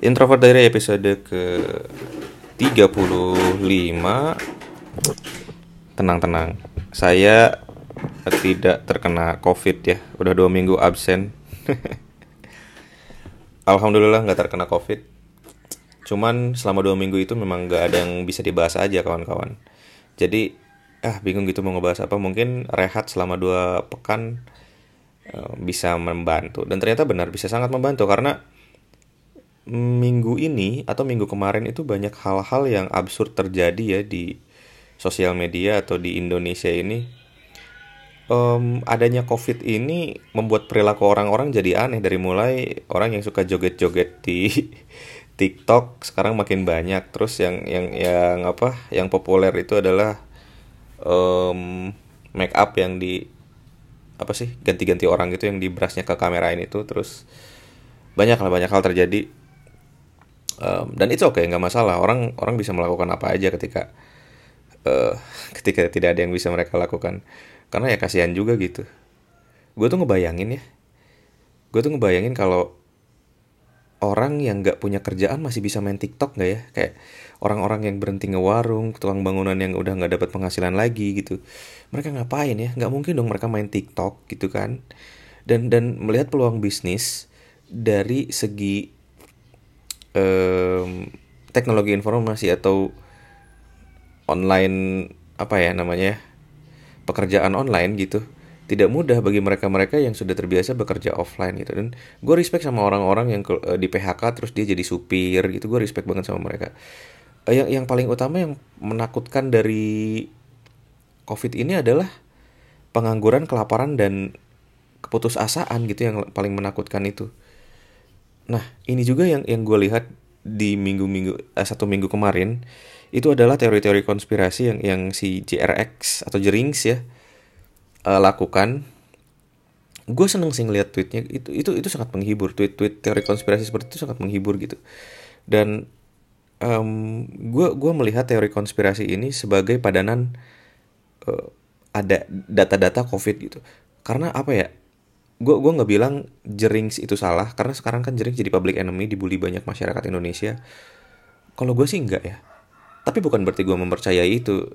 Introvert Diary episode ke 35 Tenang-tenang. Saya tidak terkena covid ya. Udah dua minggu absen. Alhamdulillah nggak terkena covid. Cuman selama dua minggu itu memang nggak ada yang bisa dibahas aja kawan-kawan. Jadi ah bingung gitu mau ngebahas apa. Mungkin rehat selama dua pekan Eh, bisa membantu. Dan ternyata benar bisa sangat membantu. Karena minggu ini atau minggu kemarin itu banyak hal-hal yang absurd terjadi ya di sosial media atau di Indonesia ini. Um, adanya covid ini membuat perilaku orang-orang jadi aneh. Dari mulai orang yang suka joget-joget di TikTok sekarang makin banyak. Terus yang yang yang apa yang populer itu adalah um, make up yang di apa sih ganti-ganti orang gitu yang diberasnya ke kamerain itu terus banyak lah banyak hal terjadi um, dan itu oke okay, nggak masalah. Orang orang bisa melakukan apa aja ketika uh, ketika tidak ada yang bisa mereka lakukan. Karena ya kasihan juga gitu. Gue tuh ngebayangin ya. Gue tuh ngebayangin kalau orang yang nggak punya kerjaan masih bisa main TikTok nggak ya? Kayak orang-orang yang berhenti ngewarung tukang bangunan yang udah nggak dapat penghasilan lagi gitu. Mereka ngapain ya? Nggak mungkin dong mereka main TikTok gitu kan? Dan dan melihat peluang bisnis dari segi um, teknologi informasi atau online apa ya namanya pekerjaan online gitu tidak mudah bagi mereka-mereka yang sudah terbiasa bekerja offline gitu. Dan gue respect sama orang-orang yang uh, di PHK terus dia jadi supir gitu gue respect banget sama mereka. Uh, yang yang paling utama yang menakutkan dari covid ini adalah pengangguran kelaparan dan keputusasaan gitu yang paling menakutkan itu nah ini juga yang yang gue lihat di minggu-minggu eh, satu minggu kemarin itu adalah teori-teori konspirasi yang yang si JRX atau Jerings ya uh, lakukan. Gue seneng sih ngeliat tweetnya. Itu itu itu sangat menghibur. Tweet tweet teori konspirasi seperti itu sangat menghibur gitu. Dan um, gue gue melihat teori konspirasi ini sebagai padanan uh, ada data-data covid gitu. Karena apa ya gue gue nggak bilang jerings itu salah karena sekarang kan jerings jadi public enemy dibully banyak masyarakat Indonesia. Kalau gue sih enggak ya. Tapi bukan berarti gue mempercayai itu.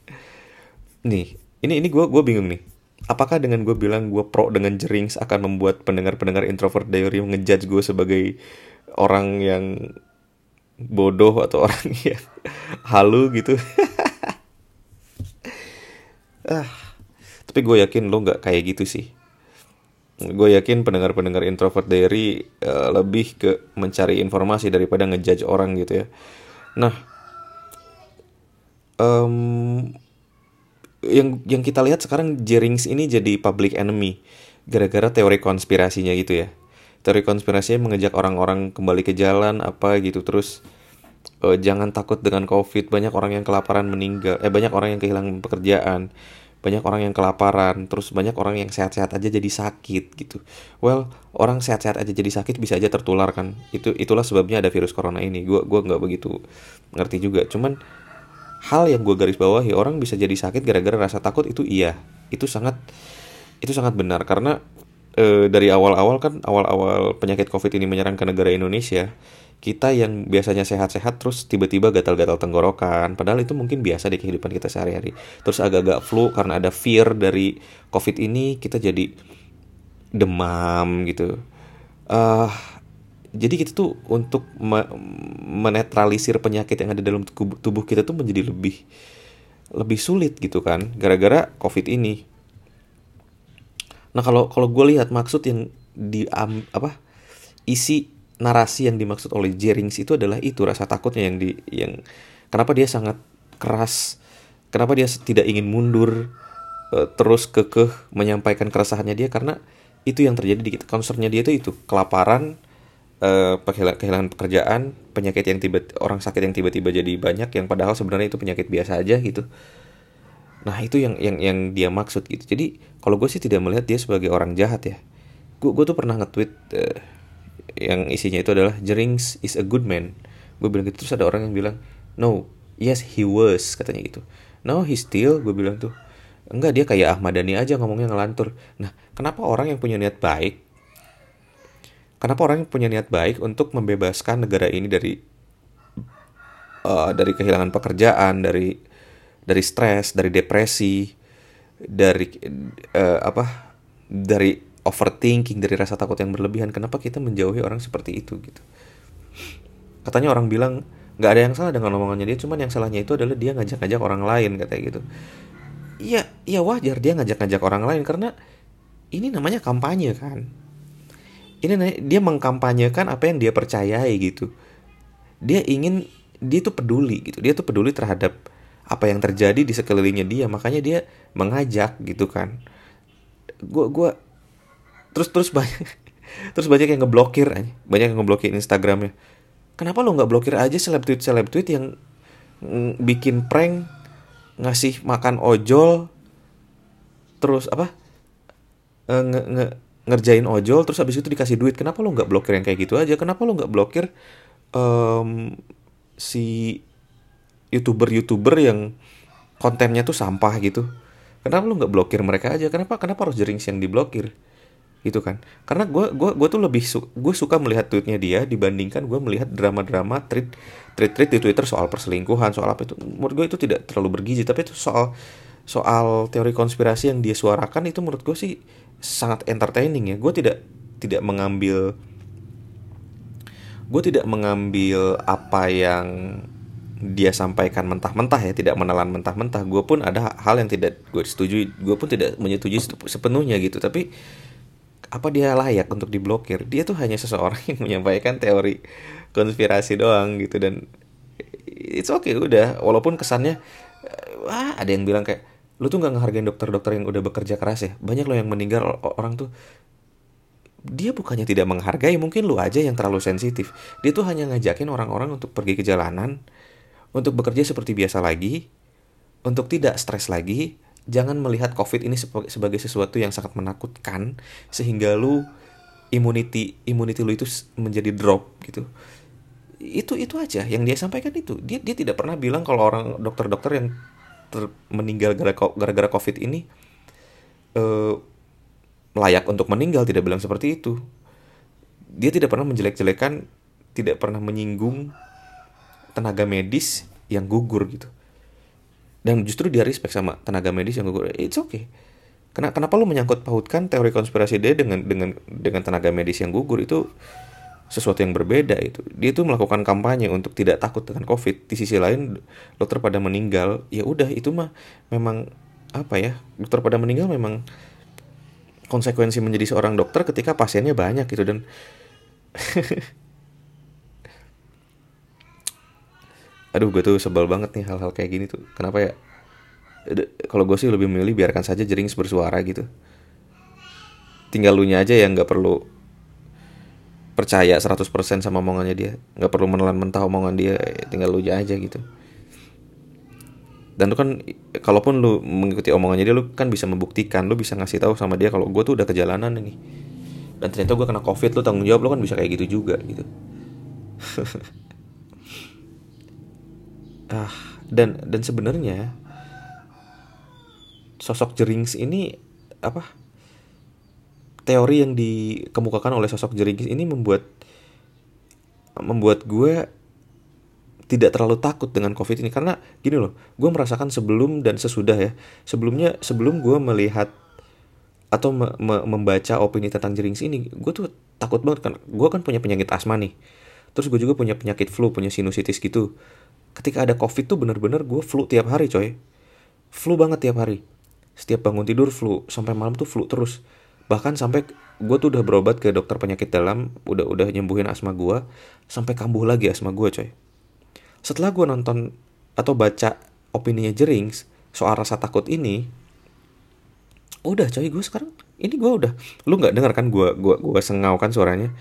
Nih ini ini gue gue bingung nih. Apakah dengan gue bilang gue pro dengan jerings akan membuat pendengar-pendengar introvert diary ngejudge gue sebagai orang yang bodoh atau orang yang halu gitu? Ah tapi gue yakin lo nggak kayak gitu sih gue yakin pendengar-pendengar introvert diary uh, lebih ke mencari informasi daripada ngejudge orang gitu ya. Nah um, yang yang kita lihat sekarang Jerings ini jadi public enemy gara-gara teori konspirasinya gitu ya. Teori konspirasinya mengejak orang-orang kembali ke jalan apa gitu. Terus uh, jangan takut dengan covid. Banyak orang yang kelaparan meninggal eh banyak orang yang kehilangan pekerjaan banyak orang yang kelaparan terus banyak orang yang sehat-sehat aja jadi sakit gitu. Well orang sehat-sehat aja jadi sakit bisa aja tertular kan. Itu itulah sebabnya ada virus corona ini. Gua gua nggak begitu ngerti juga. Cuman hal yang gue garis bawahi orang bisa jadi sakit gara-gara rasa takut itu iya. Itu sangat itu sangat benar. Karena e, dari awal-awal kan awal-awal penyakit covid ini menyerang ke negara Indonesia kita yang biasanya sehat-sehat terus tiba-tiba gatal-gatal tenggorokan. Padahal itu mungkin biasa di kehidupan kita sehari-hari. Terus agak-agak flu karena ada fear dari covid ini kita jadi demam gitu. Uh, jadi kita tuh untuk me menetralisir penyakit yang ada dalam tubuh kita tuh menjadi lebih lebih sulit gitu kan gara-gara covid ini. Nah kalau kalau gue lihat maksud yang di um, apa isi narasi yang dimaksud oleh Jerings itu adalah itu rasa takutnya yang di yang kenapa dia sangat keras kenapa dia tidak ingin mundur uh, terus kekeh menyampaikan keresahannya dia karena itu yang terjadi di concernnya dia itu itu kelaparan uh, kehilangan pekerjaan, penyakit yang tiba orang sakit yang tiba-tiba jadi banyak yang padahal sebenarnya itu penyakit biasa aja gitu. Nah, itu yang yang yang dia maksud gitu. Jadi, kalau gue sih tidak melihat dia sebagai orang jahat ya. Gue gue tuh pernah nge-tweet uh, yang isinya itu adalah Jerings is a good man. Gue bilang gitu terus ada orang yang bilang, "No, yes he was," katanya gitu. "No, he still," gue bilang tuh. Enggak, dia kayak Ahmad Dhani aja ngomongnya ngelantur. Nah, kenapa orang yang punya niat baik kenapa orang punya niat baik untuk membebaskan negara ini dari uh, dari kehilangan pekerjaan dari dari stres dari depresi dari uh, apa dari overthinking dari rasa takut yang berlebihan kenapa kita menjauhi orang seperti itu gitu. Katanya orang bilang nggak ada yang salah dengan omongannya dia cuman yang salahnya itu adalah dia ngajak-ngajak orang lain katanya gitu. Iya iya wajar dia ngajak-ngajak orang lain karena ini namanya kampanye kan. Ini dia mengkampanyekan apa yang dia percayai gitu. Dia ingin dia tuh peduli gitu. Dia tuh peduli terhadap apa yang terjadi di sekelilingnya dia makanya dia mengajak gitu kan. Gua gua terus terus banyak terus banyak yang ngeblokir banyak yang ngeblokir Instagramnya. Kenapa lo nggak blokir aja seleb tweet seleb tweet yang bikin prank ngasih makan ojol terus apa e, nge, nge, ngerjain ojol terus habis itu dikasih duit. Kenapa lo nggak blokir yang kayak gitu aja? Kenapa lo nggak blokir um, si youtuber youtuber yang kontennya tuh sampah gitu? Kenapa lo nggak blokir mereka aja? Kenapa kenapa harus jering yang diblokir gitu kan. Karena gue gua gua tuh lebih su gue suka melihat tweetnya dia dibandingkan gue melihat drama-drama tweet tweet tweet di twitter soal perselingkuhan soal apa itu. Menurut gue itu tidak terlalu bergizi tapi itu soal soal teori konspirasi yang dia suarakan itu menurut gue sih sangat entertaining ya. Gue tidak tidak mengambil gue tidak mengambil apa yang dia sampaikan mentah-mentah ya tidak menelan mentah-mentah. Gue pun ada hal yang tidak gue setuju gue pun tidak menyetujui sepenuhnya gitu. Tapi apa dia layak untuk diblokir? Dia tuh hanya seseorang yang menyampaikan teori konspirasi doang gitu dan it's okay udah. Walaupun kesannya wah ada yang bilang kayak lu tuh nggak ngehargain dokter-dokter yang udah bekerja keras ya? Banyak lo yang meninggal orang tuh. Dia bukannya tidak menghargai mungkin lu aja yang terlalu sensitif. Dia tuh hanya ngajakin orang-orang untuk pergi ke jalanan untuk bekerja seperti biasa lagi untuk tidak stres lagi jangan melihat covid ini sebagai sesuatu yang sangat menakutkan sehingga lu immunity immunity lu itu menjadi drop gitu. Itu itu aja yang dia sampaikan itu. Dia dia tidak pernah bilang kalau orang dokter-dokter yang ter meninggal gara-gara covid ini uh, layak untuk meninggal tidak bilang seperti itu. Dia tidak pernah menjelek-jelekan tidak pernah menyinggung tenaga medis yang gugur gitu dan justru dia respect sama tenaga medis yang gugur. It's okay. Kenapa kenapa lu menyangkut pautkan teori konspirasi dia dengan dengan dengan tenaga medis yang gugur? Itu sesuatu yang berbeda itu. Dia tuh melakukan kampanye untuk tidak takut dengan covid. Di sisi lain dokter pada meninggal. Ya udah itu mah memang apa ya dokter pada meninggal memang konsekuensi menjadi seorang dokter ketika pasiennya banyak gitu. Dan aduh gue tuh sebel banget nih hal-hal kayak gini tuh. Kenapa ya? Kalau gue sih lebih memilih biarkan saja jering bersuara gitu. Tinggal lu aja yang nggak perlu percaya 100% sama omongannya dia. Nggak perlu menelan mentah omongan dia tinggal lu aja gitu. Dan lu kan kalaupun lu mengikuti omongannya dia lu kan bisa membuktikan lu bisa ngasih tahu sama dia kalau gue tuh udah kejalanan ini. Dan ternyata gue kena covid lu tanggung jawab lu kan bisa kayak gitu juga gitu ah dan dan sebenarnya sosok Jerings ini apa teori yang dikemukakan oleh sosok Jeringkis ini membuat membuat gue tidak terlalu takut dengan covid ini. Karena gini loh gue merasakan sebelum dan sesudah ya. Sebelumnya sebelum gue melihat atau me me membaca opini tentang jerings ini gue tuh takut banget kan. Gue kan punya penyakit asma nih. Terus gue juga punya penyakit flu punya sinusitis gitu ketika ada covid tuh bener-bener gue flu tiap hari coy. Flu banget tiap hari. Setiap bangun tidur flu sampai malam tuh flu terus. Bahkan sampai gue tuh udah berobat ke dokter penyakit dalam udah udah nyembuhin asma gue sampai kambuh lagi asma gue coy. Setelah gue nonton atau baca opininya Jerings soal rasa takut ini udah coy gue sekarang ini gue udah lu nggak dengar kan gue gua gua sengau kan suaranya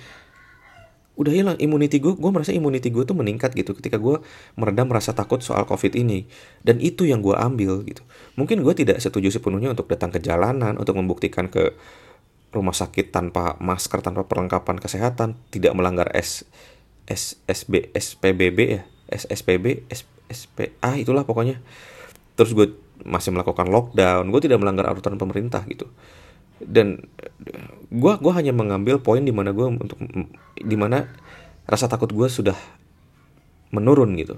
udah hilang immunity gue gue merasa immunity gue tuh meningkat gitu ketika gue meredam rasa takut soal covid ini. Dan itu yang gue ambil gitu. Mungkin gue tidak setuju sepenuhnya untuk datang ke jalanan untuk membuktikan ke rumah sakit tanpa masker tanpa perlengkapan kesehatan tidak melanggar S, S SB SPBB ya SSPB S, SP ah itulah pokoknya. Terus gue masih melakukan lockdown gue tidak melanggar aturan pemerintah gitu dan gue gua hanya mengambil poin di mana gue untuk di mana rasa takut gue sudah menurun gitu.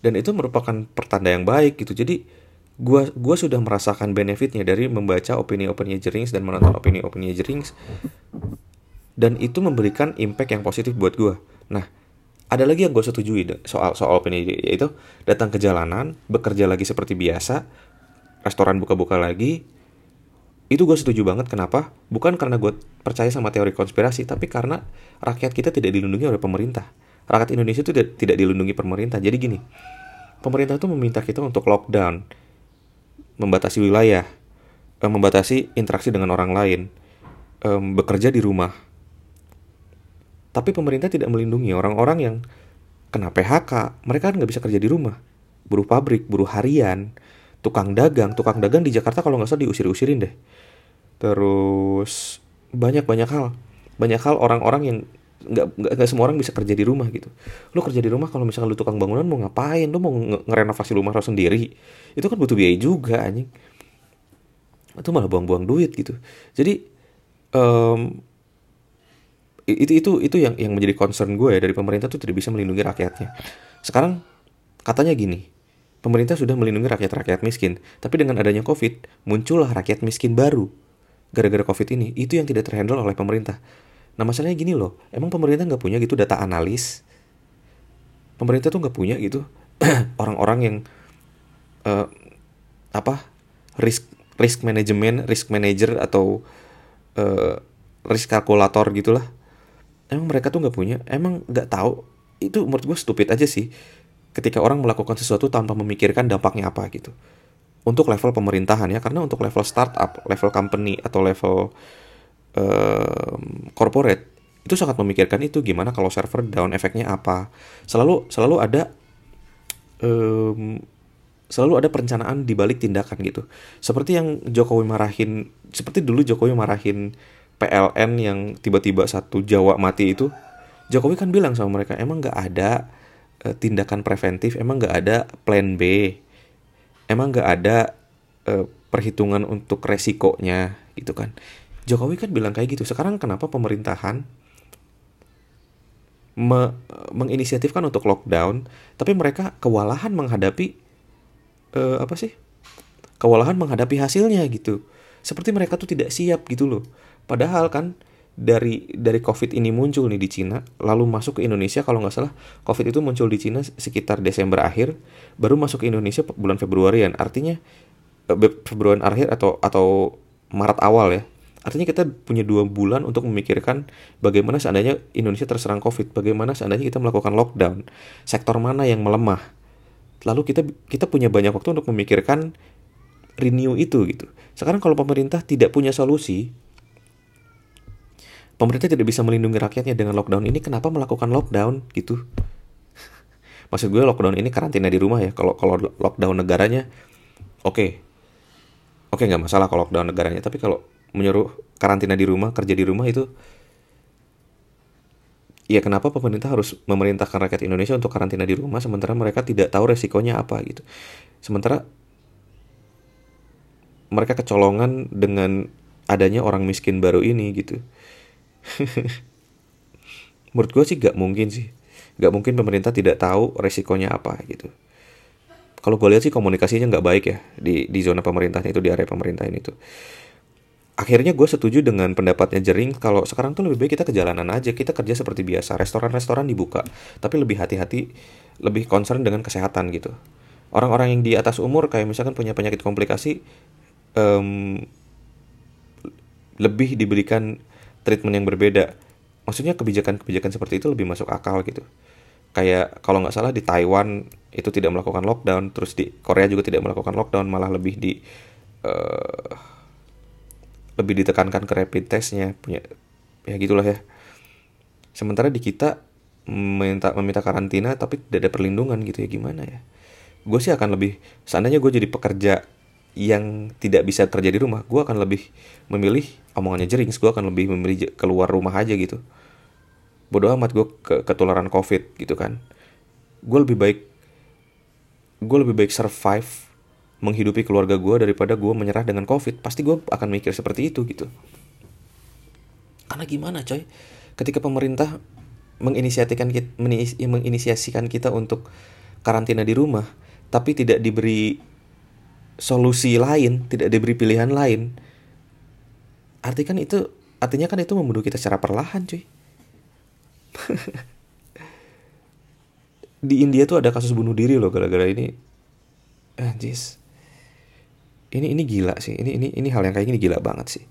Dan itu merupakan pertanda yang baik gitu. Jadi gue gua sudah merasakan benefitnya dari membaca opini-opini Jerings dan menonton opini-opini Jerings dan itu memberikan impact yang positif buat gue nah ada lagi yang gue setujui soal soal opini yaitu datang ke jalanan bekerja lagi seperti biasa restoran buka-buka lagi itu gue setuju banget kenapa bukan karena gue percaya sama teori konspirasi tapi karena rakyat kita tidak dilindungi oleh pemerintah rakyat Indonesia itu tidak, dilindungi pemerintah jadi gini pemerintah itu meminta kita untuk lockdown membatasi wilayah membatasi interaksi dengan orang lain bekerja di rumah tapi pemerintah tidak melindungi orang-orang yang kena PHK. Mereka kan nggak bisa kerja di rumah. Buruh pabrik, buruh harian, tukang dagang. Tukang dagang di Jakarta kalau nggak salah diusir-usirin deh. Terus banyak-banyak hal. Banyak hal orang-orang yang nggak nggak semua orang bisa kerja di rumah gitu. Lo kerja di rumah kalau misalnya lo tukang bangunan mau ngapain? Lo mau ngerenovasi rumah lo sendiri? Itu kan butuh biaya juga anjing. Itu malah buang-buang duit gitu. Jadi um, itu itu itu yang yang menjadi concern gue ya dari pemerintah tuh tidak bisa melindungi rakyatnya. Sekarang katanya gini, pemerintah sudah melindungi rakyat-rakyat miskin, tapi dengan adanya COVID muncullah rakyat miskin baru gara-gara COVID ini. Itu yang tidak terhandle oleh pemerintah. Nah masalahnya gini loh, emang pemerintah nggak punya gitu data analis? Pemerintah tuh nggak punya gitu orang-orang yang uh, apa risk risk management, risk manager atau uh, risk kalkulator gitulah emang mereka tuh nggak punya emang nggak tahu itu menurut gue stupid aja sih ketika orang melakukan sesuatu tanpa memikirkan dampaknya apa gitu untuk level pemerintahan ya karena untuk level startup level company atau level um, corporate itu sangat memikirkan itu gimana kalau server down efeknya apa. Selalu selalu ada um, selalu ada perencanaan di balik tindakan gitu. Seperti yang Jokowi marahin seperti dulu Jokowi marahin PLN yang tiba-tiba satu Jawa mati itu Jokowi kan bilang sama mereka emang nggak ada uh, tindakan preventif emang nggak ada plan B emang nggak ada uh, perhitungan untuk resikonya gitu kan. Jokowi kan bilang kayak gitu sekarang kenapa pemerintahan me menginisiatifkan untuk lockdown tapi mereka kewalahan menghadapi uh, apa sih kewalahan menghadapi hasilnya gitu. Seperti mereka tuh tidak siap gitu loh. Padahal kan dari dari COVID ini muncul nih di Cina, lalu masuk ke Indonesia kalau nggak salah COVID itu muncul di Cina sekitar Desember akhir, baru masuk ke Indonesia bulan Februarian. Artinya eh, Februari akhir atau atau Maret awal ya. Artinya kita punya dua bulan untuk memikirkan bagaimana seandainya Indonesia terserang COVID, bagaimana seandainya kita melakukan lockdown, sektor mana yang melemah. Lalu kita kita punya banyak waktu untuk memikirkan renew itu gitu. Sekarang kalau pemerintah tidak punya solusi, pemerintah tidak bisa melindungi rakyatnya dengan lockdown ini kenapa melakukan lockdown gitu? Maksud gue lockdown ini karantina di rumah ya. Kalau kalau lockdown negaranya oke. Okay. oke okay, nggak masalah kalau lockdown negaranya. Tapi kalau menyuruh karantina di rumah kerja di rumah itu ya kenapa pemerintah harus memerintahkan rakyat Indonesia untuk karantina di rumah sementara mereka tidak tahu resikonya apa gitu? Sementara mereka kecolongan dengan adanya orang miskin baru ini gitu menurut gue sih gak mungkin sih. Gak mungkin pemerintah tidak tahu resikonya apa gitu. Kalau gue lihat sih komunikasinya nggak baik ya di di zona pemerintahnya itu di area pemerintahan itu. Akhirnya gue setuju dengan pendapatnya Jering kalau sekarang tuh lebih baik kita ke jalanan aja kita kerja seperti biasa. Restoran-restoran dibuka tapi lebih hati-hati lebih concern dengan kesehatan gitu. Orang-orang yang di atas umur kayak misalkan punya penyakit komplikasi um, lebih diberikan treatment yang berbeda. Maksudnya kebijakan-kebijakan seperti itu lebih masuk akal gitu. Kayak kalau nggak salah di Taiwan itu tidak melakukan lockdown, terus di Korea juga tidak melakukan lockdown, malah lebih di uh, lebih ditekankan ke rapid testnya punya ya gitulah ya. Sementara di kita meminta meminta karantina tapi tidak ada perlindungan gitu ya gimana ya? Gue sih akan lebih seandainya gue jadi pekerja yang tidak bisa kerja di rumah, gue akan lebih memilih omongannya jering, gue akan lebih memilih keluar rumah aja gitu. Bodoh amat gue ke ketularan covid gitu kan. Gue lebih baik, gue lebih baik survive menghidupi keluarga gue daripada gue menyerah dengan covid pasti gue akan mikir seperti itu gitu karena gimana coy ketika pemerintah menginisiasikan kita, menginisiasikan kita untuk karantina di rumah tapi tidak diberi solusi lain tidak diberi pilihan lain. Artinya kan itu artinya kan itu membunuh kita secara perlahan cuy. Di India tuh ada kasus bunuh diri loh gara-gara ini. Anjis ini ini gila sih. Ini ini ini hal yang kayak gini gila banget sih.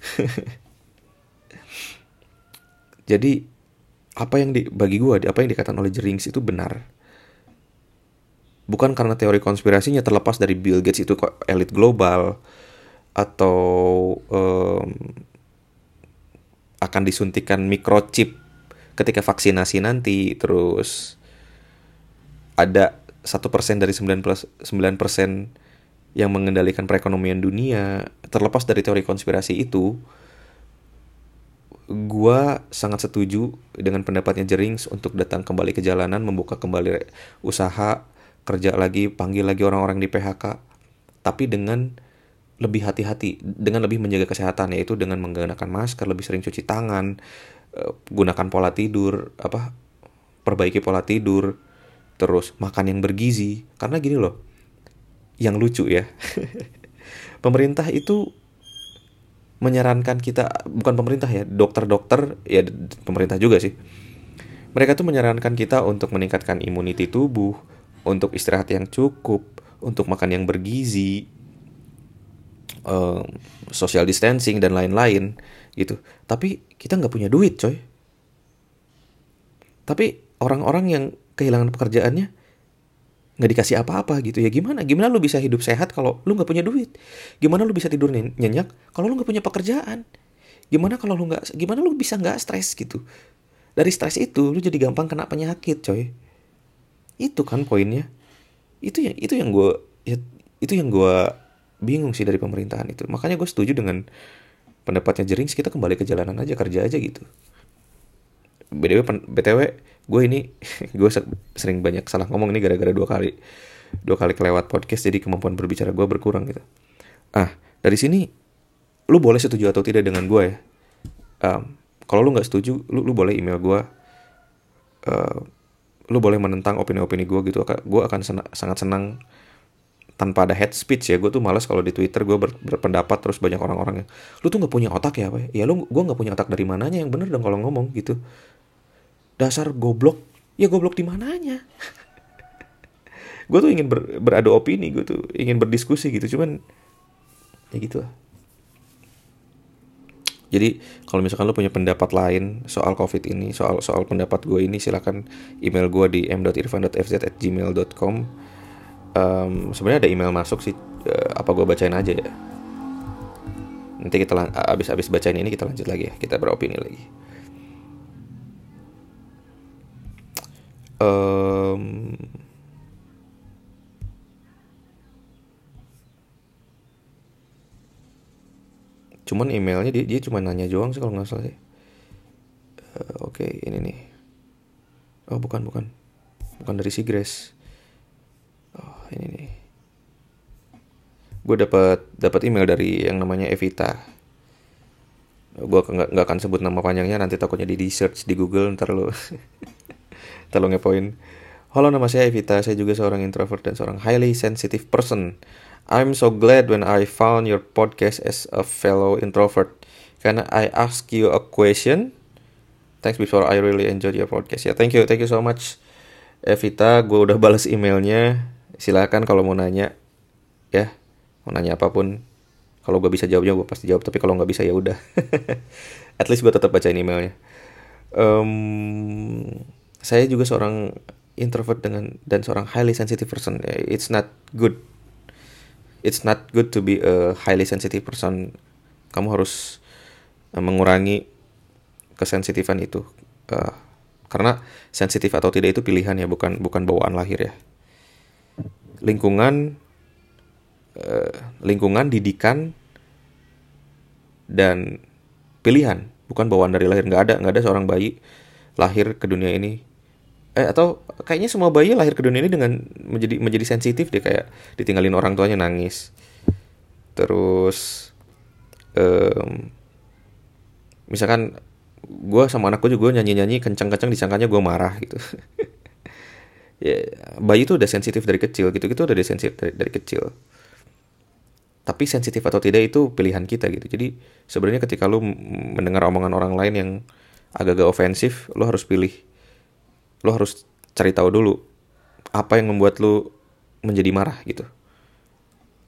Jadi apa yang di bagi gue apa yang dikatakan oleh Jerings itu benar bukan karena teori konspirasinya terlepas dari Bill Gates itu elit global atau um, akan disuntikan microchip ketika vaksinasi nanti terus ada satu persen dari 9 persen yang mengendalikan perekonomian dunia terlepas dari teori konspirasi itu gua sangat setuju dengan pendapatnya Jerings untuk datang kembali ke jalanan membuka kembali usaha kerja lagi panggil lagi orang-orang di PHK tapi dengan lebih hati-hati dengan lebih menjaga kesehatan yaitu dengan menggunakan masker lebih sering cuci tangan uh, gunakan pola tidur apa perbaiki pola tidur terus makan yang bergizi karena gini loh yang lucu ya. pemerintah itu menyarankan kita bukan pemerintah ya, dokter-dokter ya pemerintah juga sih. Mereka tuh menyarankan kita untuk meningkatkan imuniti tubuh, untuk istirahat yang cukup, untuk makan yang bergizi, um, social distancing dan lain-lain gitu. Tapi kita nggak punya duit, coy. Tapi orang-orang yang kehilangan pekerjaannya nggak dikasih apa-apa gitu. Ya gimana? Gimana lu bisa hidup sehat kalau lu nggak punya duit? Gimana lu bisa tidur nyenyak kalau lu nggak punya pekerjaan? Gimana kalau lu nggak gimana lu bisa nggak stres gitu? Dari stres itu lu jadi gampang kena penyakit coy itu kan poinnya. Itu yang itu yang gue ya, itu yang gue bingung sih dari pemerintahan itu. Makanya gue setuju dengan pendapatnya Jerings kita kembali ke jalanan aja kerja aja gitu. Btw btw gue ini gue sering banyak salah ngomong ini gara-gara dua kali dua kali kelewat podcast jadi kemampuan berbicara gue berkurang gitu. Ah dari sini lu boleh setuju atau tidak dengan gue ya? Um, kalau lu nggak setuju lu lu boleh email gue uh, lu boleh menentang opini-opini gue gitu. Gue akan sena sangat senang tanpa ada head speech ya. Gue tuh malas kalau di twitter gue ber berpendapat terus banyak orang-orang yang lu tuh nggak punya otak ya apa ya, ya lu gue nggak punya otak dari mananya. Yang bener dong kalau ngomong gitu. Dasar goblok. Ya goblok di mananya? Gue tuh ingin ber, beradu opini gue tuh ingin berdiskusi gitu. Cuman ya gitu lah jadi kalau misalkan lo punya pendapat lain soal covid ini soal soal pendapat gue ini silahkan email gue di m.irfan.fz@gmail.com um, sebenarnya ada email masuk sih uh, apa gue bacain aja ya. Nanti kita abis abis bacain ini kita lanjut lagi ya kita beropini lagi. Um, cuman emailnya dia, dia cuma nanya doang sih kalau nggak salah sih. Uh, oke okay, ini nih. Oh bukan bukan. Bukan dari si Grace. Oh ini nih. Gue dapat dapat email dari yang namanya Evita. Gue nggak akan sebut nama panjangnya nanti takutnya di, di search di Google ntar lo tolong ngepoin. Halo nama saya Evita, saya juga seorang introvert dan seorang highly sensitive person. I'm so glad when I found your podcast as a fellow introvert. Karena I ask you a question. Thanks before I really enjoyed your podcast. Ya, yeah, thank you, thank you so much. Evita, gue udah balas emailnya. Silakan kalau mau nanya, ya, mau nanya apa pun. Kalau gue bisa jawabnya, gue pasti jawab. Tapi kalau nggak bisa ya udah. At least gue tetap bacain emailnya. Um, saya juga seorang introvert dengan dan seorang highly sensitive person. It's not good. It's not good to be a highly sensitive person. Kamu harus uh, mengurangi kesensitifan itu. Uh, karena sensitif atau tidak itu pilihan ya, bukan bukan bawaan lahir ya. Lingkungan uh, lingkungan didikan dan pilihan, bukan bawaan dari lahir. Nggak ada nggak ada seorang bayi lahir ke dunia ini eh, atau kayaknya semua bayi lahir ke dunia ini dengan menjadi menjadi sensitif deh kayak ditinggalin orang tuanya nangis. Terus um, misalkan gue sama anakku juga nyanyi nyanyi kencang kencang disangkanya gue marah gitu. Ya bayi itu udah sensitif dari kecil gitu gitu udah sensitif dari, dari kecil. Tapi sensitif atau tidak itu pilihan kita gitu. Jadi sebenarnya ketika lu mendengar omongan orang lain yang agak-agak ofensif lu harus pilih lu harus cari tahu dulu apa yang membuat lu menjadi marah gitu.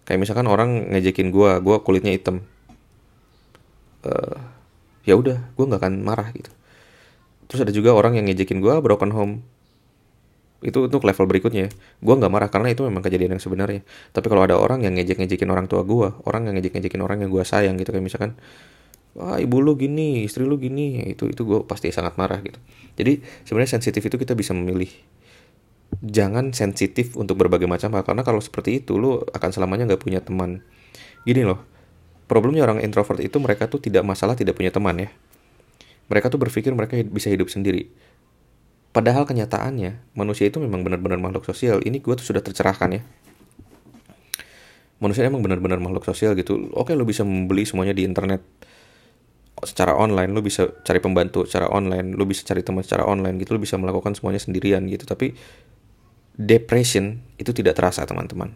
Kayak misalkan orang ngejekin gua gua kulitnya hitam. Uh, ya udah gua nggak akan marah gitu. Terus ada juga orang yang ngejekin gua broken home. Itu untuk level berikutnya. Gue nggak marah karena itu memang kejadian yang sebenarnya. Tapi kalau ada orang yang ngejek ngejekin orang tua gue orang yang ngejek ngejekin orang yang gue sayang gitu. Kayak misalkan wah ibu lu gini istri lu gini. Itu itu gue pasti sangat marah gitu. Jadi sebenarnya sensitif itu kita bisa memilih. Jangan sensitif untuk berbagai macam hal karena kalau seperti itu lu akan selamanya nggak punya teman. Gini loh problemnya orang introvert itu mereka tuh tidak masalah tidak punya teman ya. Mereka tuh berpikir mereka bisa hidup sendiri. Padahal kenyataannya manusia itu memang benar-benar makhluk sosial. Ini gue tuh sudah tercerahkan ya. Manusia emang benar-benar makhluk sosial gitu. Oke lo bisa membeli semuanya di internet secara online, lo bisa cari pembantu secara online, lo bisa cari teman secara online gitu, lo bisa melakukan semuanya sendirian gitu. Tapi depression itu tidak terasa teman-teman.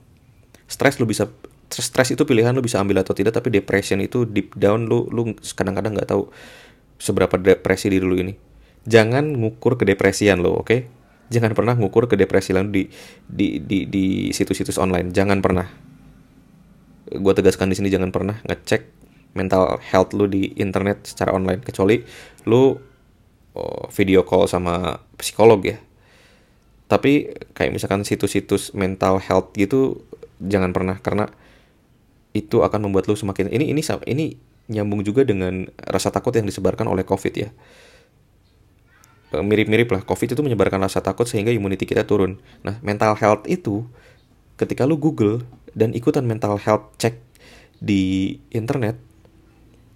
Stres lo bisa stres itu pilihan lo bisa ambil atau tidak, tapi depression itu deep down lo lo kadang-kadang nggak tahu seberapa depresi diri lo ini jangan ngukur kedepresian lo, oke? Okay? Jangan pernah ngukur kedepresian di di di di situs-situs online. Jangan pernah. Gua tegaskan di sini jangan pernah ngecek mental health lu di internet secara online kecuali lu oh, video call sama psikolog ya. Tapi kayak misalkan situs-situs mental health gitu jangan pernah karena itu akan membuat lu semakin ini ini ini nyambung juga dengan rasa takut yang disebarkan oleh Covid ya Eh, mirip-mirip lah COVID itu menyebarkan rasa takut sehingga immunity kita turun. Nah, mental health itu ketika lu Google dan ikutan mental health check di internet,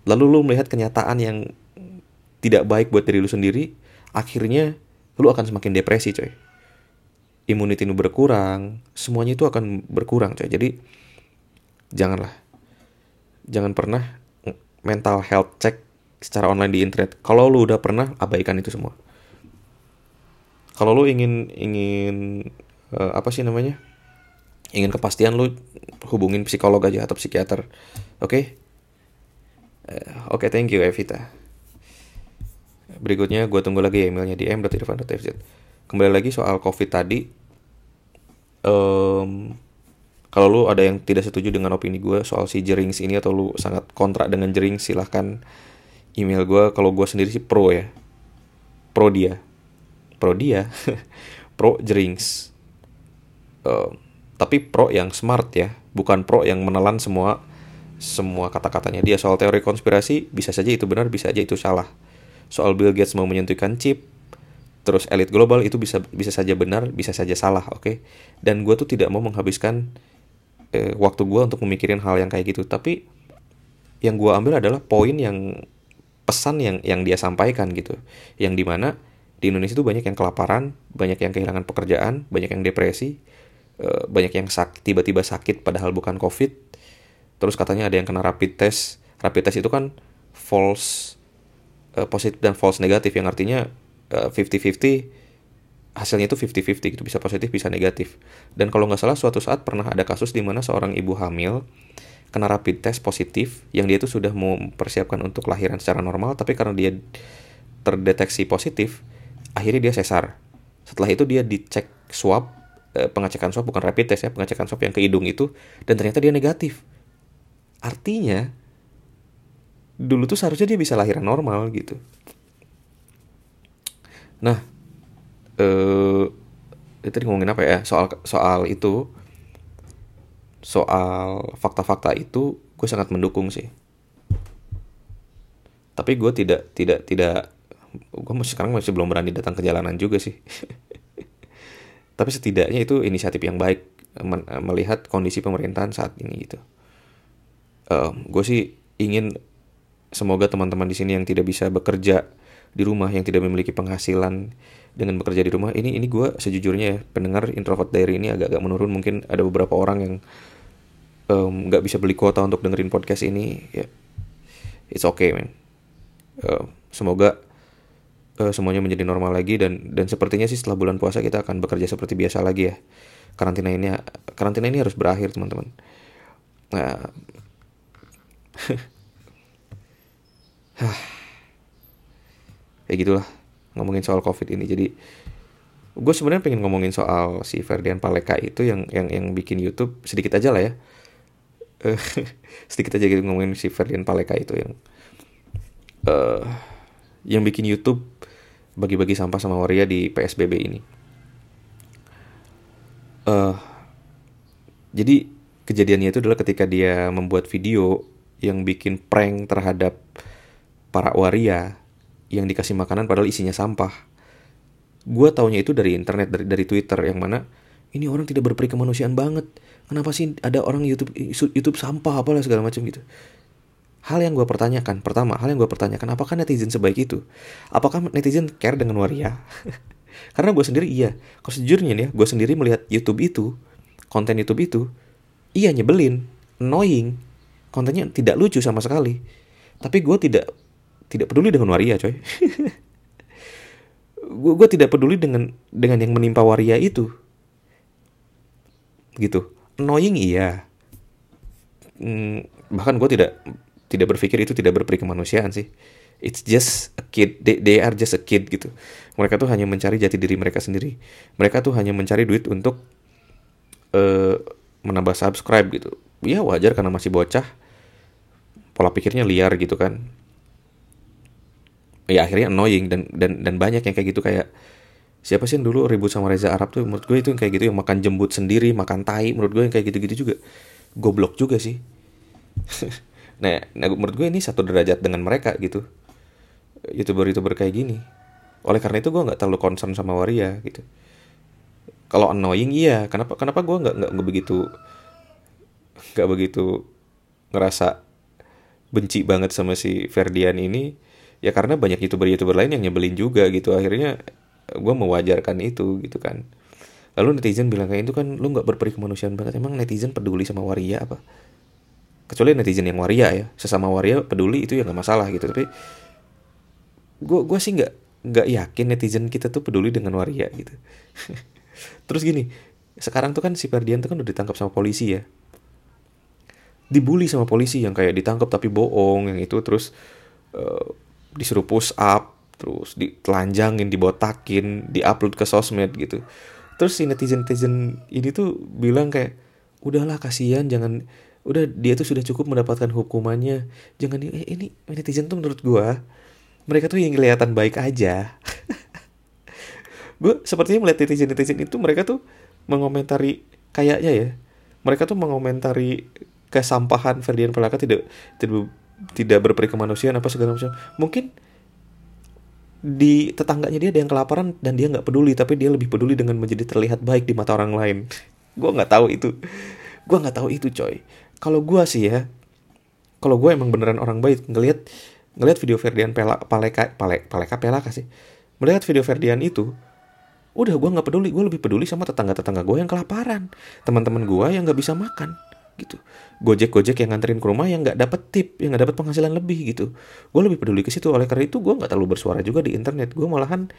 lalu lu melihat kenyataan yang tidak baik buat diri lu sendiri, akhirnya lu akan semakin depresi, coy. Immunity lu berkurang, semuanya itu akan berkurang, coy. Jadi janganlah. Jangan pernah mental health check secara online di internet. Kalau lu udah pernah, abaikan itu semua kalau lu ingin ingin uh, apa sih namanya ingin kepastian lu hubungin psikolog aja atau psikiater oke okay? Uh, oke okay, thank you Evita. Berikutnya gue tunggu lagi emailnya di m.irfan.fz kembali lagi soal covid tadi. Um, kalau lu ada yang tidak setuju dengan opini gue soal si Jerings ini atau lu sangat kontra dengan Jerings silahkan email gue kalau gue sendiri sih pro ya. Pro dia. Pro dia. Pro jerings. Uh, tapi pro yang smart ya. Bukan pro yang menelan semua semua kata-katanya dia soal teori konspirasi bisa saja itu benar bisa aja itu salah soal Bill Gates mau menyentuhkan chip terus elit global itu bisa bisa saja benar bisa saja salah oke okay? dan gue tuh tidak mau menghabiskan eh, waktu gue untuk memikirin hal yang kayak gitu tapi yang gue ambil adalah poin yang pesan yang yang dia sampaikan gitu yang di mana di Indonesia itu banyak yang kelaparan, banyak yang kehilangan pekerjaan, banyak yang depresi, eh, banyak yang sak tiba-tiba sakit padahal bukan COVID. Terus katanya ada yang kena rapid test. Rapid test itu kan false uh, positif dan false negatif yang artinya uh, 50-50 hasilnya itu 50-50 gitu bisa positif bisa negatif. Dan kalau nggak salah suatu saat pernah ada kasus di mana seorang ibu hamil kena rapid test positif yang dia itu sudah mempersiapkan untuk lahiran secara normal tapi karena dia terdeteksi positif akhirnya dia sesar setelah itu dia dicek swab eh, pengecekan swab bukan rapid test ya pengecekan swab yang ke hidung itu dan ternyata dia negatif artinya dulu tuh seharusnya dia bisa lahiran normal gitu. Nah eh itu ngomongin apa ya? Soal soal itu soal fakta-fakta itu gue sangat mendukung sih. Tapi gue tidak tidak tidak gue masih sekarang masih belum berani datang ke jalanan juga sih. Tapi setidaknya itu inisiatif yang baik melihat kondisi pemerintahan saat ini gitu uh, gue sih ingin semoga teman-teman di sini yang tidak bisa bekerja di rumah yang tidak memiliki penghasilan dengan bekerja di rumah ini ini gue sejujurnya ya pendengar introvert diary ini agak-agak menurun. Mungkin ada beberapa orang yang nggak um, bisa beli kuota untuk dengerin podcast ini ya it's okay man. Uh, semoga uh, semuanya menjadi normal lagi dan dan sepertinya sih setelah bulan puasa kita akan bekerja seperti biasa lagi ya. Karantina ini karantina ini harus berakhir teman-teman. Nah ya gitulah ngomongin soal covid ini. Jadi gue sebenarnya pengen ngomongin soal si Ferdian Paleka itu yang yang yang bikin YouTube sedikit aja lah ya. Sedikit aja gitu ngomongin si Ferdian Paleka itu yang uh, yang bikin YouTube bagi-bagi sampah sama waria di PSBB ini. Uh, jadi kejadiannya itu adalah ketika dia membuat video yang bikin prank terhadap para waria yang dikasih makanan padahal isinya sampah. Gue taunya itu dari internet, dari, dari Twitter yang mana ini orang tidak berperi kemanusiaan banget. Kenapa sih ada orang YouTube YouTube sampah apalah segala macam gitu. Hal yang gue pertanyakan, pertama, hal yang gue pertanyakan, apakah netizen sebaik itu? Apakah netizen care dengan waria? Karena gue sendiri iya. Kalau sejujurnya nih ya, gue sendiri melihat YouTube itu, konten YouTube itu, iya nyebelin, annoying, kontennya tidak lucu sama sekali. Tapi gue tidak tidak peduli dengan waria coy. Gue gue tidak peduli dengan dengan yang menimpa waria itu. Gitu. Annoying iya. Hmm, bahkan gue tidak tidak berpikir itu tidak berperi kemanusiaan sih. It's just a kid. They, they are just a kid gitu. Mereka tuh hanya mencari jati diri mereka sendiri. Mereka tuh hanya mencari duit untuk uh, menambah subscribe gitu. Ya wajar karena masih bocah pola pikirnya liar gitu kan. Ya akhirnya annoying dan dan dan banyak yang kayak gitu kayak siapa sih yang dulu ribut sama Reza Arab tuh? Menurut gue itu yang kayak gitu yang makan jembut sendiri makan tai. Menurut gue yang kayak gitu-gitu juga goblok juga sih. Nah, nah menurut gue ini satu derajat dengan mereka gitu. Youtuber-youtuber kayak gini. Oleh karena itu gue nggak terlalu concern sama waria gitu. Kalau annoying iya. Kenapa kenapa gue nggak nggak begitu nggak begitu ngerasa benci banget sama si Ferdian ini ya karena banyak youtuber-youtuber lain yang nyebelin juga gitu. Akhirnya gue mewajarkan itu gitu kan. Lalu netizen bilang kayak itu kan lu nggak berperi kemanusiaan banget. Emang netizen peduli sama waria apa? Kecuali netizen yang waria ya. Sesama waria peduli itu ya nggak masalah gitu. Tapi gue gue sih nggak nggak yakin netizen kita tuh peduli dengan waria gitu. Terus gini sekarang tuh kan si Ferdian tuh kan udah ditangkap sama polisi ya dibully sama polisi yang kayak ditangkap tapi bohong yang itu terus uh, disuruh push up terus ditelanjangin dibotakin diupload ke sosmed gitu. Terus si netizen netizen ini tuh bilang kayak udahlah kasihan jangan udah dia tuh sudah cukup mendapatkan hukumannya. Jangan eh, ini netizen tuh menurut gua mereka tuh yang kelihatan baik aja. Gue sepertinya melihat netizen netizen itu mereka tuh mengomentari kayaknya ya mereka tuh mengomentari kesampahan Ferdian Pelaka tidak tidak tidak berperi kemanusiaan apa segala macam. Mungkin di tetangganya dia ada yang kelaparan dan dia nggak peduli tapi dia lebih peduli dengan menjadi terlihat baik di mata orang lain. Gue nggak tahu itu. Gue nggak tahu itu coy. Kalau gue sih ya kalau gue emang beneran orang baik ngelihat ngelihat video Ferdian Pela, Paleka Paleka Paleka Pelaka sih. Melihat video Ferdian itu udah gue nggak peduli. Gue lebih peduli sama tetangga tetangga gue yang kelaparan. Teman-teman gue yang nggak bisa makan gitu. Gojek gojek yang nganterin ke rumah yang nggak dapet tip yang nggak dapet penghasilan lebih gitu. Gue lebih peduli ke situ oleh karena itu gue nggak terlalu bersuara juga di internet. Gue malahan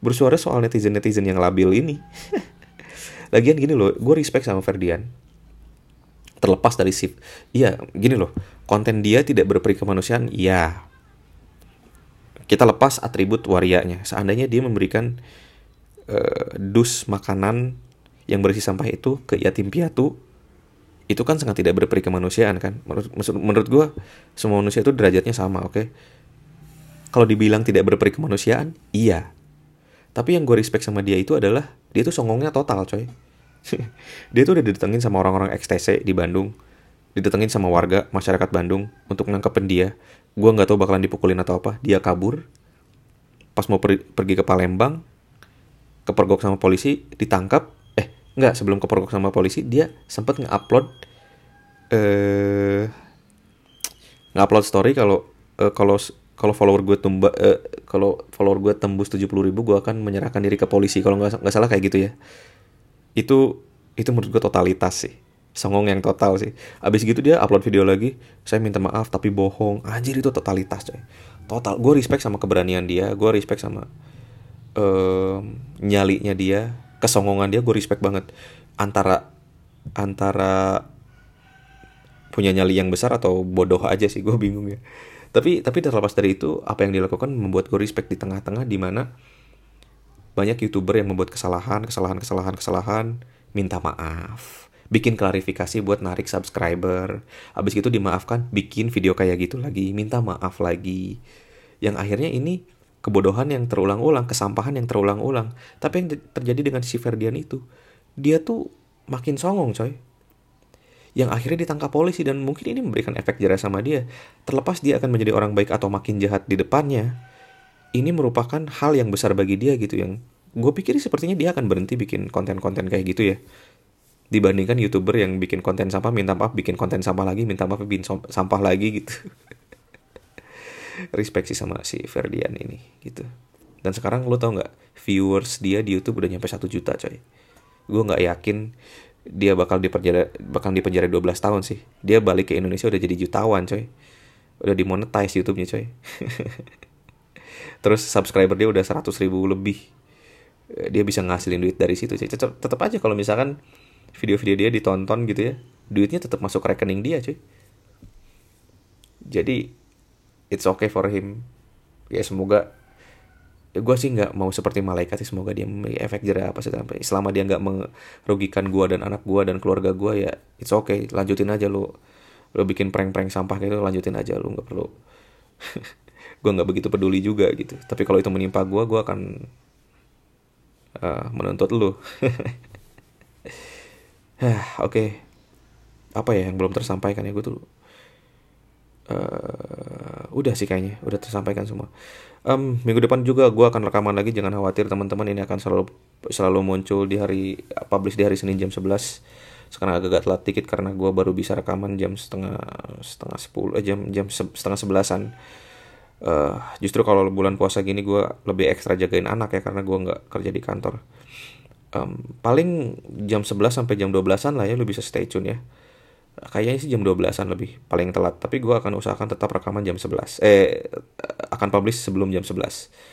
bersuara soal netizen netizen yang labil ini. Lagian gini loh gue respect sama Ferdian. Terlepas dari sip iya gini loh konten dia tidak berperi kemanusiaan iya. Kita lepas atribut warianya. Seandainya dia memberikan uh, dus makanan yang berisi sampah itu ke yatim piatu itu kan sangat tidak berperi kemanusiaan kan? Menurut menurut gue semua manusia itu derajatnya sama oke? Okay? kalau dibilang tidak berperi kemanusiaan iya. Tapi yang gue respect sama dia itu adalah dia tuh songongnya total coy. Dia tuh udah didatengin sama orang-orang XTC di Bandung. Didatengin sama warga masyarakat Bandung untuk nangkepin dia. Gue nggak tahu bakalan dipukulin atau apa. Dia kabur. Pas mau per pergi ke Palembang kepergok sama polisi ditangkap nggak sebelum kepergok sama polisi dia sempat nge-upload eh ngupload story kalau uh, kalau kalau follower gue tumba eh, kalau follower gue tembus 70 ribu gue akan menyerahkan diri ke polisi. Kalau nggak nggak salah kayak gitu ya. Itu itu menurut gue totalitas sih. Songong yang total sih. Abis gitu dia upload video lagi saya minta maaf tapi bohong. Anjir itu totalitas coy. Total gue respect sama keberanian dia gue respect sama um, nyalinya dia kesongongan dia gue respect banget. Antara antara punya nyali yang besar atau bodoh aja sih gue bingung ya. Tapi tapi terlepas dari itu apa yang dilakukan membuat gue respect di tengah-tengah di mana banyak youtuber yang membuat kesalahan kesalahan kesalahan kesalahan minta maaf. Bikin klarifikasi buat narik subscriber. Abis itu dimaafkan bikin video kayak gitu lagi minta maaf lagi. Yang akhirnya ini kebodohan yang terulang-ulang kesampahan yang terulang-ulang. Tapi yang terjadi dengan si Ferdian itu dia tuh makin songong coy. Yang akhirnya ditangkap polisi dan mungkin ini memberikan efek jerah sama dia. Terlepas dia akan menjadi orang baik atau makin jahat di depannya ini merupakan hal yang besar bagi dia gitu. Yang gue pikir sepertinya dia akan berhenti bikin konten-konten kayak gitu ya. Dibandingkan youtuber yang bikin konten sampah minta maaf bikin konten sampah lagi minta maaf bikin sampah lagi gitu respect sih sama si Ferdian ini gitu. Dan sekarang lo tau nggak viewers dia di YouTube udah nyampe satu juta coy. Gue nggak yakin dia bakal dipenjara bakal dipenjara 12 tahun sih. Dia balik ke Indonesia udah jadi jutawan coy. Udah dimonetize YouTube-nya coy. Terus subscriber dia udah 100 ribu lebih. Dia bisa ngasilin duit dari situ coy. Tetap, aja kalau misalkan video-video dia ditonton gitu ya duitnya tetap masuk rekening dia coy. Jadi it's okay for him. Ya semoga ya gue sih nggak mau seperti malaikat sih semoga dia memiliki efek jerah apa sih selama dia nggak merugikan gue dan anak gue dan keluarga gue ya it's okay. Lanjutin aja lo lo bikin prank-prank sampah gitu lanjutin aja. Lo nggak perlu gue nggak begitu peduli juga gitu. Tapi kalau itu menimpa gue gue akan uh, menuntut lo oke. Okay. apa ya yang belum tersampaikan ya? Gue tuh uh, udah sih kayaknya udah tersampaikan semua. Um, minggu depan juga gue akan rekaman lagi jangan khawatir teman-teman ini akan selalu selalu muncul di hari publish di hari Senin jam 11 sekarang agak telat dikit karena gue baru bisa rekaman jam setengah setengah sepuluh eh, jam jam se, setengah sebelasan. Uh, justru kalau bulan puasa gini gue lebih ekstra jagain anak ya karena gue nggak kerja di kantor. Um, paling jam 11 sampai jam 12an lah ya lu bisa stay tune ya kayaknya sih jam 12-an lebih paling telat. Tapi gue akan usahakan tetap rekaman jam 11 eh akan publish sebelum jam 11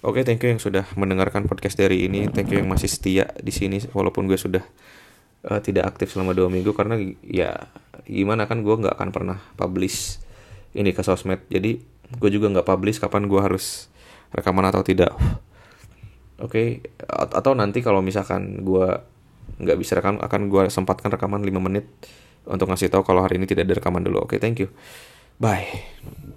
oke thank you yang sudah mendengarkan podcast dari ini. Thank you yang masih setia di sini walaupun gue sudah uh, tidak aktif selama dua minggu. Karena ya gimana kan gue nggak akan pernah publish ini ke sosmed. Jadi gue juga nggak publish kapan gue harus rekaman atau tidak. Oke okay. atau nanti kalau misalkan gue nggak bisa rekam akan gue sempatkan rekaman 5 menit untuk ngasih tahu kalau hari ini tidak ada rekaman dulu. Oke, okay, thank you. Bye.